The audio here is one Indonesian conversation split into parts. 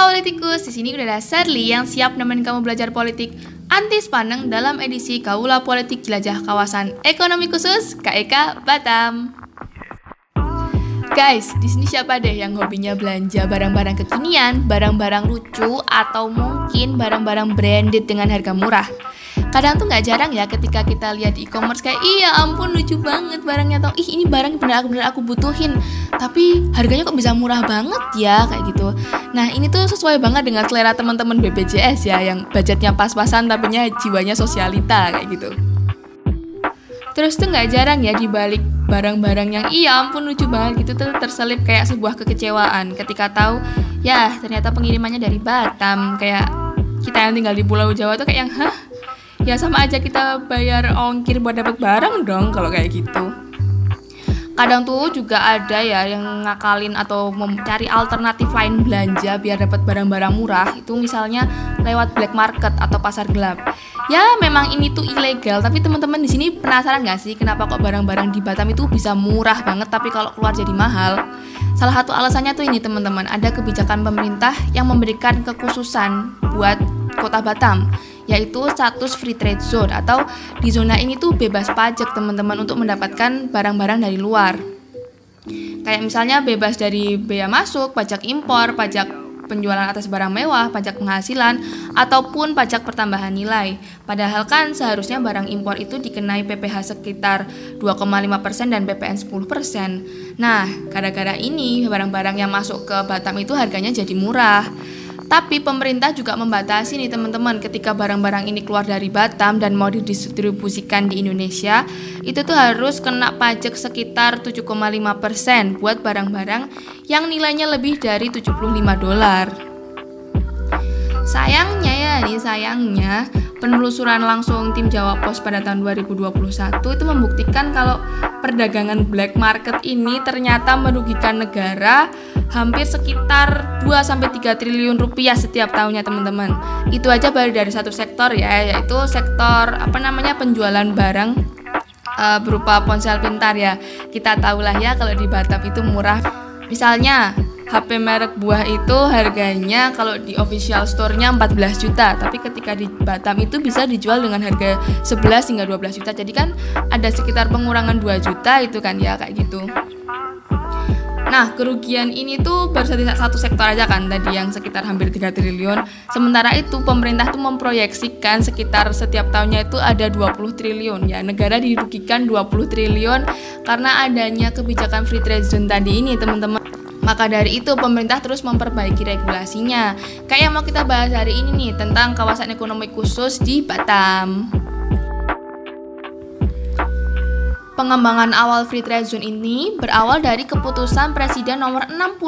Politikus, di sini udah ada Serly yang siap nemenin kamu belajar politik anti sepaneng dalam edisi Kaula Politik Jelajah Kawasan Ekonomi Khusus KEK Batam. Guys, di sini siapa deh yang hobinya belanja barang-barang kekinian, barang-barang lucu, atau mungkin barang-barang branded dengan harga murah? Kadang tuh nggak jarang ya ketika kita lihat di e-commerce kayak iya ampun lucu banget barangnya atau ih ini barang bener aku bener aku butuhin. Tapi harganya kok bisa murah banget ya kayak gitu. Nah ini tuh sesuai banget dengan selera teman-teman BPJS ya yang budgetnya pas-pasan tapi jiwanya sosialita kayak gitu. Terus tuh nggak jarang ya dibalik barang-barang yang iya ampun lucu banget gitu tuh terselip kayak sebuah kekecewaan. Ketika tahu ya ternyata pengirimannya dari Batam kayak kita yang tinggal di Pulau Jawa tuh kayak yang hah ya sama aja kita bayar ongkir buat dapat barang dong kalau kayak gitu. Kadang tuh juga ada ya yang ngakalin atau mencari alternatif lain belanja biar dapat barang-barang murah. Itu misalnya lewat black market atau pasar gelap. Ya memang ini tuh ilegal tapi teman-teman di sini penasaran nggak sih kenapa kok barang-barang di Batam itu bisa murah banget tapi kalau keluar jadi mahal? Salah satu alasannya tuh ini teman-teman. Ada kebijakan pemerintah yang memberikan kekhususan buat kota Batam yaitu status free trade zone atau di zona ini tuh bebas pajak teman-teman untuk mendapatkan barang-barang dari luar. Kayak misalnya bebas dari bea masuk, pajak impor, pajak penjualan atas barang mewah, pajak penghasilan, ataupun pajak pertambahan nilai. Padahal kan seharusnya barang impor itu dikenai PPh sekitar 2,5% dan PPN 10%. Nah, gara-gara ini barang-barang yang masuk ke Batam itu harganya jadi murah. Tapi pemerintah juga membatasi nih teman-teman ketika barang-barang ini keluar dari Batam dan mau didistribusikan di Indonesia, itu tuh harus kena pajak sekitar 7,5% buat barang-barang yang nilainya lebih dari 75 dolar. Sayangnya ya nih sayangnya penelusuran langsung tim Jawa Pos pada tahun 2021 itu membuktikan kalau perdagangan black market ini ternyata merugikan negara hampir sekitar 2 sampai 3 triliun rupiah setiap tahunnya teman-teman. Itu aja baru dari satu sektor ya, yaitu sektor apa namanya penjualan barang uh, berupa ponsel pintar ya. Kita tahulah ya kalau di Batam itu murah. Misalnya HP merek buah itu harganya kalau di official store-nya 14 juta, tapi ketika di Batam itu bisa dijual dengan harga 11 hingga 12 juta. Jadi kan ada sekitar pengurangan 2 juta itu kan ya kayak gitu. Nah, kerugian ini tuh baru satu sektor aja kan tadi yang sekitar hampir 3 triliun. Sementara itu pemerintah tuh memproyeksikan sekitar setiap tahunnya itu ada 20 triliun ya. Negara dirugikan 20 triliun karena adanya kebijakan free trade zone tadi ini, teman-teman. Maka dari itu pemerintah terus memperbaiki regulasinya. Kayak yang mau kita bahas hari ini nih tentang kawasan ekonomi khusus di Batam. Pengembangan awal free trade zone ini berawal dari keputusan Presiden nomor 65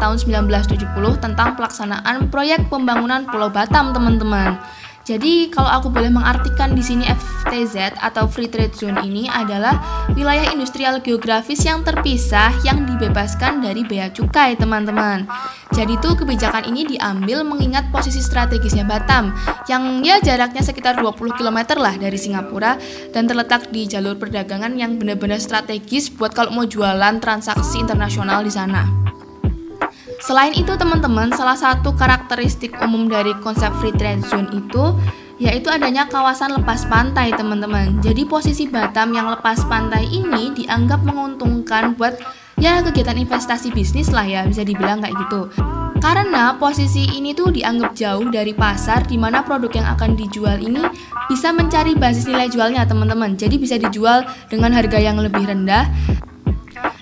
tahun 1970 tentang pelaksanaan proyek pembangunan Pulau Batam, teman-teman. Jadi kalau aku boleh mengartikan di sini FTZ atau Free Trade Zone ini adalah wilayah industrial geografis yang terpisah yang dibebaskan dari bea cukai, teman-teman. Jadi tuh kebijakan ini diambil mengingat posisi strategisnya Batam yang ya jaraknya sekitar 20 km lah dari Singapura dan terletak di jalur perdagangan yang benar-benar strategis buat kalau mau jualan transaksi internasional di sana. Selain itu teman-teman, salah satu karakteristik umum dari konsep free trade zone itu yaitu adanya kawasan lepas pantai teman-teman. Jadi posisi Batam yang lepas pantai ini dianggap menguntungkan buat ya kegiatan investasi bisnis lah ya bisa dibilang kayak gitu. Karena posisi ini tuh dianggap jauh dari pasar di mana produk yang akan dijual ini bisa mencari basis nilai jualnya teman-teman. Jadi bisa dijual dengan harga yang lebih rendah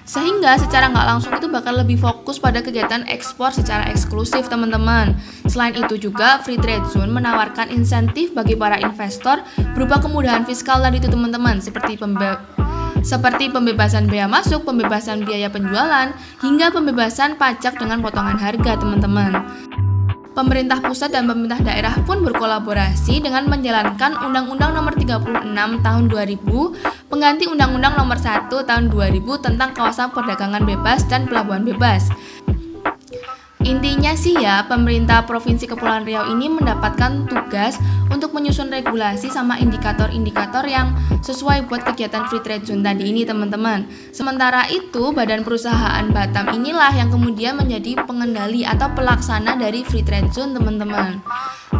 sehingga secara nggak langsung itu bakal lebih fokus pada kegiatan ekspor secara eksklusif teman-teman. Selain itu juga Free Trade Zone menawarkan insentif bagi para investor berupa kemudahan fiskal tadi itu teman-teman seperti pembe seperti pembebasan bea masuk, pembebasan biaya penjualan, hingga pembebasan pajak dengan potongan harga teman-teman. Pemerintah pusat dan pemerintah daerah pun berkolaborasi dengan menjalankan Undang-Undang Nomor 36 Tahun 2000 pengganti Undang-Undang Nomor 1 Tahun 2000 tentang kawasan perdagangan bebas dan pelabuhan bebas. Intinya sih ya, pemerintah Provinsi Kepulauan Riau ini mendapatkan tugas untuk menyusun regulasi sama indikator-indikator yang sesuai buat kegiatan free trade zone tadi ini teman-teman. Sementara itu, badan perusahaan Batam inilah yang kemudian menjadi pengendali atau pelaksana dari free trade zone teman-teman.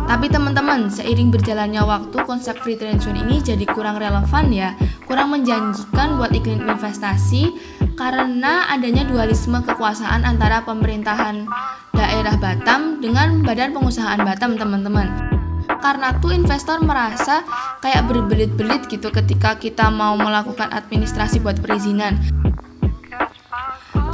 Tapi teman-teman, seiring berjalannya waktu konsep free trade zone ini jadi kurang relevan ya, kurang menjanjikan buat iklim investasi karena adanya dualisme kekuasaan antara pemerintahan daerah Batam dengan badan pengusahaan Batam teman-teman karena tuh investor merasa kayak berbelit-belit gitu ketika kita mau melakukan administrasi buat perizinan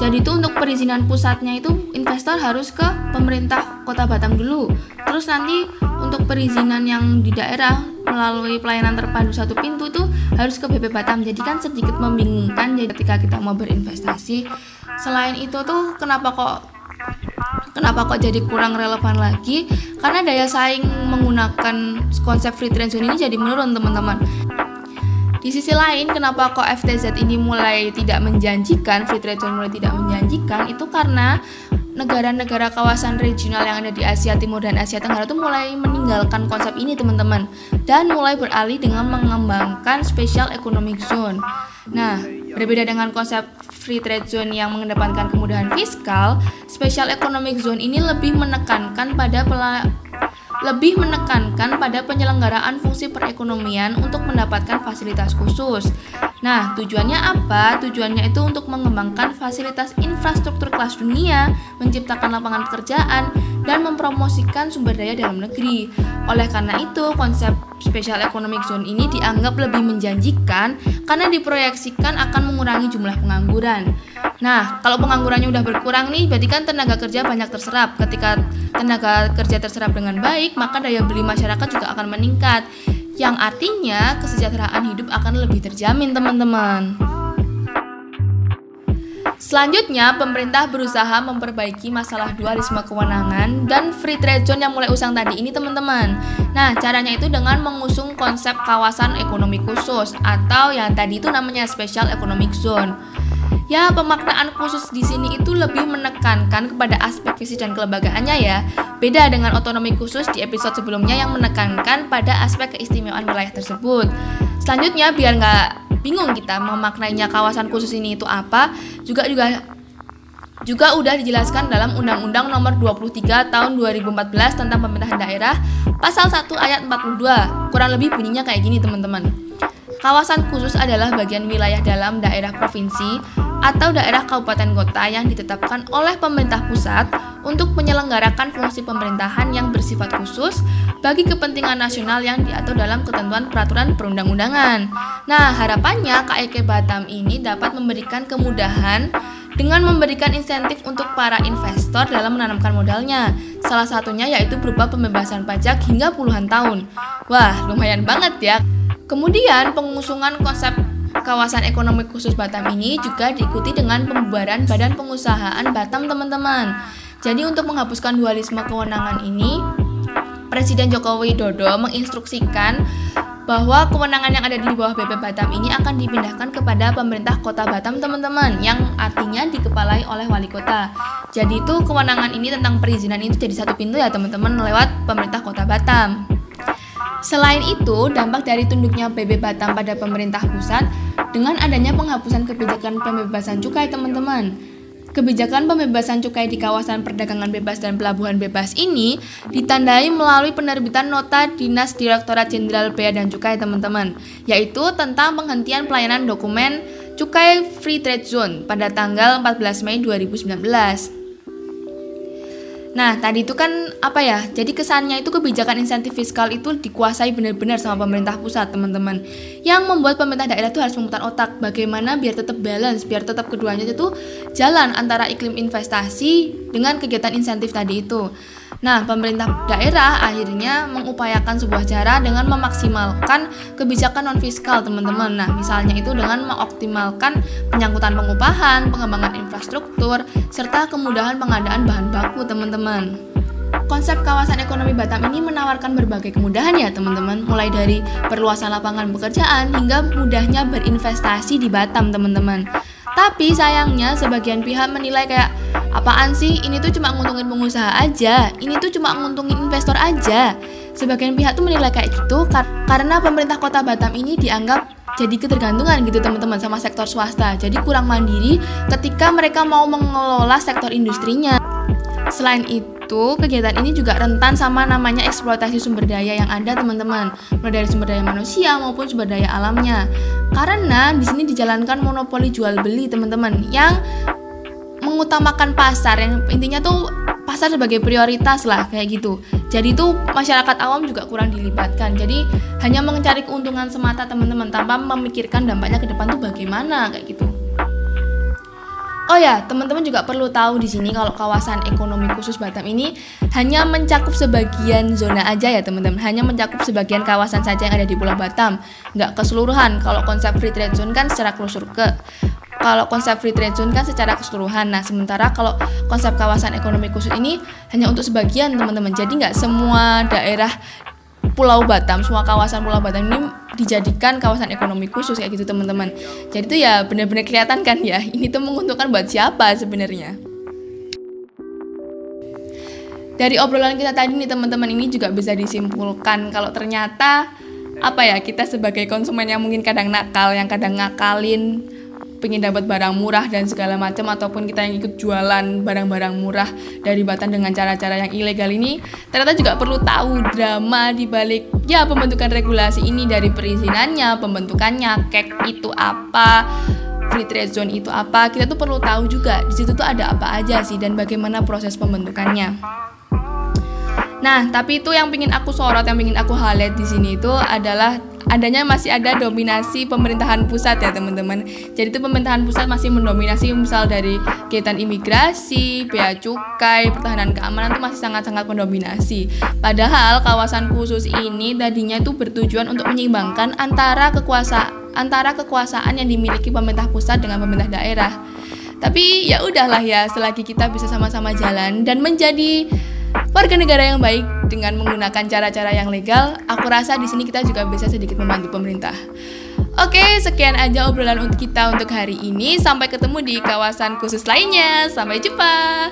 jadi itu untuk perizinan pusatnya itu investor harus ke pemerintah kota Batam dulu. Terus nanti untuk perizinan yang di daerah melalui pelayanan terpadu satu pintu itu harus ke BP Batam. Jadi kan sedikit membingungkan jadi ketika kita mau berinvestasi. Selain itu tuh kenapa kok Kenapa kok jadi kurang relevan lagi? Karena daya saing menggunakan konsep free trade ini jadi menurun teman-teman. Di sisi lain, kenapa kok FTZ ini mulai tidak menjanjikan, free trade mulai tidak menjanjikan, itu karena negara-negara kawasan regional yang ada di Asia Timur dan Asia Tenggara itu mulai meninggalkan konsep ini teman-teman dan mulai beralih dengan mengembangkan special economic zone. Nah, berbeda dengan konsep free trade zone yang mengedepankan kemudahan fiskal, special economic zone ini lebih menekankan pada lebih menekankan pada penyelenggaraan fungsi perekonomian untuk mendapatkan fasilitas khusus. Nah, tujuannya apa? Tujuannya itu untuk mengembangkan fasilitas infrastruktur kelas dunia, menciptakan lapangan pekerjaan, dan mempromosikan sumber daya dalam negeri. Oleh karena itu, konsep Special Economic Zone ini dianggap lebih menjanjikan karena diproyeksikan akan mengurangi jumlah pengangguran. Nah, kalau penganggurannya udah berkurang nih, berarti kan tenaga kerja banyak terserap. Ketika tenaga kerja terserap dengan baik, maka daya beli masyarakat juga akan meningkat. Yang artinya kesejahteraan hidup akan lebih terjamin, teman-teman. Selanjutnya, pemerintah berusaha memperbaiki masalah dualisme kewenangan dan free trade zone yang mulai usang tadi ini teman-teman. Nah, caranya itu dengan mengusung konsep kawasan ekonomi khusus atau yang tadi itu namanya special economic zone. Ya, pemaknaan khusus di sini itu lebih menekankan kepada aspek visi dan kelembagaannya ya. Beda dengan otonomi khusus di episode sebelumnya yang menekankan pada aspek keistimewaan wilayah tersebut. Selanjutnya, biar nggak bingung kita memaknainya kawasan khusus ini itu apa juga juga juga udah dijelaskan dalam Undang-Undang Nomor 23 Tahun 2014 tentang Pemerintahan Daerah Pasal 1 Ayat 42. Kurang lebih bunyinya kayak gini, teman-teman. Kawasan khusus adalah bagian wilayah dalam daerah provinsi atau daerah kabupaten kota yang ditetapkan oleh pemerintah pusat untuk menyelenggarakan fungsi pemerintahan yang bersifat khusus bagi kepentingan nasional yang diatur dalam ketentuan peraturan perundang-undangan. Nah, harapannya KEK Batam ini dapat memberikan kemudahan dengan memberikan insentif untuk para investor dalam menanamkan modalnya. Salah satunya yaitu berupa pembebasan pajak hingga puluhan tahun. Wah, lumayan banget ya. Kemudian pengusungan konsep kawasan ekonomi khusus Batam ini juga diikuti dengan pembubaran Badan Pengusahaan Batam teman-teman. Jadi untuk menghapuskan dualisme kewenangan ini, Presiden Joko Widodo menginstruksikan bahwa kewenangan yang ada di bawah BP Batam ini akan dipindahkan kepada pemerintah kota Batam teman-teman yang artinya dikepalai oleh wali kota. Jadi itu kewenangan ini tentang perizinan itu jadi satu pintu ya teman-teman lewat pemerintah kota Batam. Selain itu, dampak dari tunduknya PB Batam pada pemerintah pusat dengan adanya penghapusan kebijakan pembebasan cukai teman-teman. Kebijakan pembebasan cukai di kawasan perdagangan bebas dan pelabuhan bebas ini ditandai melalui penerbitan nota Dinas Direktorat Jenderal Bea dan Cukai teman-teman, yaitu tentang penghentian pelayanan dokumen cukai Free Trade Zone pada tanggal 14 Mei 2019. Nah, tadi itu kan apa ya? Jadi kesannya itu kebijakan insentif fiskal itu dikuasai benar-benar sama pemerintah pusat, teman-teman. Yang membuat pemerintah daerah itu harus memutar otak bagaimana biar tetap balance, biar tetap keduanya itu jalan antara iklim investasi dengan kegiatan insentif tadi itu. Nah, pemerintah daerah akhirnya mengupayakan sebuah cara dengan memaksimalkan kebijakan non fiskal, teman-teman. Nah, misalnya itu dengan mengoptimalkan penyangkutan pengupahan, pengembangan infrastruktur, serta kemudahan pengadaan bahan baku, teman-teman. Konsep kawasan ekonomi Batam ini menawarkan berbagai kemudahan ya teman-teman Mulai dari perluasan lapangan pekerjaan hingga mudahnya berinvestasi di Batam teman-teman Tapi sayangnya sebagian pihak menilai kayak apaan sih? Ini tuh cuma nguntungin pengusaha aja. Ini tuh cuma nguntungin investor aja. Sebagian pihak tuh menilai kayak gitu kar karena pemerintah kota Batam ini dianggap jadi ketergantungan gitu teman-teman sama sektor swasta. Jadi kurang mandiri ketika mereka mau mengelola sektor industrinya. Selain itu kegiatan ini juga rentan sama namanya eksploitasi sumber daya yang ada teman-teman mulai dari sumber daya manusia maupun sumber daya alamnya karena di sini dijalankan monopoli jual beli teman-teman yang mengutamakan pasar yang intinya tuh pasar sebagai prioritas lah kayak gitu. Jadi tuh masyarakat awam juga kurang dilibatkan. Jadi hanya mencari keuntungan semata teman-teman tanpa memikirkan dampaknya ke depan tuh bagaimana kayak gitu. Oh ya, teman-teman juga perlu tahu di sini kalau kawasan ekonomi khusus Batam ini hanya mencakup sebagian zona aja ya teman-teman. Hanya mencakup sebagian kawasan saja yang ada di Pulau Batam, nggak keseluruhan. Kalau konsep free trade zone kan secara klusur ke kalau konsep free trade zone kan secara keseluruhan. Nah, sementara kalau konsep kawasan ekonomi khusus ini hanya untuk sebagian teman-teman. Jadi nggak semua daerah Pulau Batam, semua kawasan Pulau Batam ini dijadikan kawasan ekonomi khusus kayak gitu teman-teman. Jadi itu ya benar-benar kelihatan kan ya, ini tuh menguntungkan buat siapa sebenarnya. Dari obrolan kita tadi nih teman-teman ini juga bisa disimpulkan kalau ternyata apa ya kita sebagai konsumen yang mungkin kadang nakal, yang kadang ngakalin pengen dapat barang murah dan segala macam ataupun kita yang ikut jualan barang-barang murah dari Batam dengan cara-cara yang ilegal ini ternyata juga perlu tahu drama di balik ya pembentukan regulasi ini dari perizinannya, pembentukannya, kek itu apa, free trade zone itu apa. Kita tuh perlu tahu juga di situ tuh ada apa aja sih dan bagaimana proses pembentukannya. Nah, tapi itu yang pingin aku sorot, yang pingin aku highlight di sini itu adalah adanya masih ada dominasi pemerintahan pusat ya teman-teman. Jadi itu pemerintahan pusat masih mendominasi misal dari kegiatan imigrasi, bea cukai, pertahanan keamanan itu masih sangat-sangat mendominasi. Padahal kawasan khusus ini tadinya itu bertujuan untuk menyeimbangkan antara kekuasaan antara kekuasaan yang dimiliki pemerintah pusat dengan pemerintah daerah. Tapi ya udahlah ya, selagi kita bisa sama-sama jalan dan menjadi warga negara yang baik dengan menggunakan cara-cara yang legal, aku rasa di sini kita juga bisa sedikit membantu pemerintah. Oke, sekian aja obrolan untuk kita untuk hari ini. Sampai ketemu di kawasan khusus lainnya. Sampai jumpa.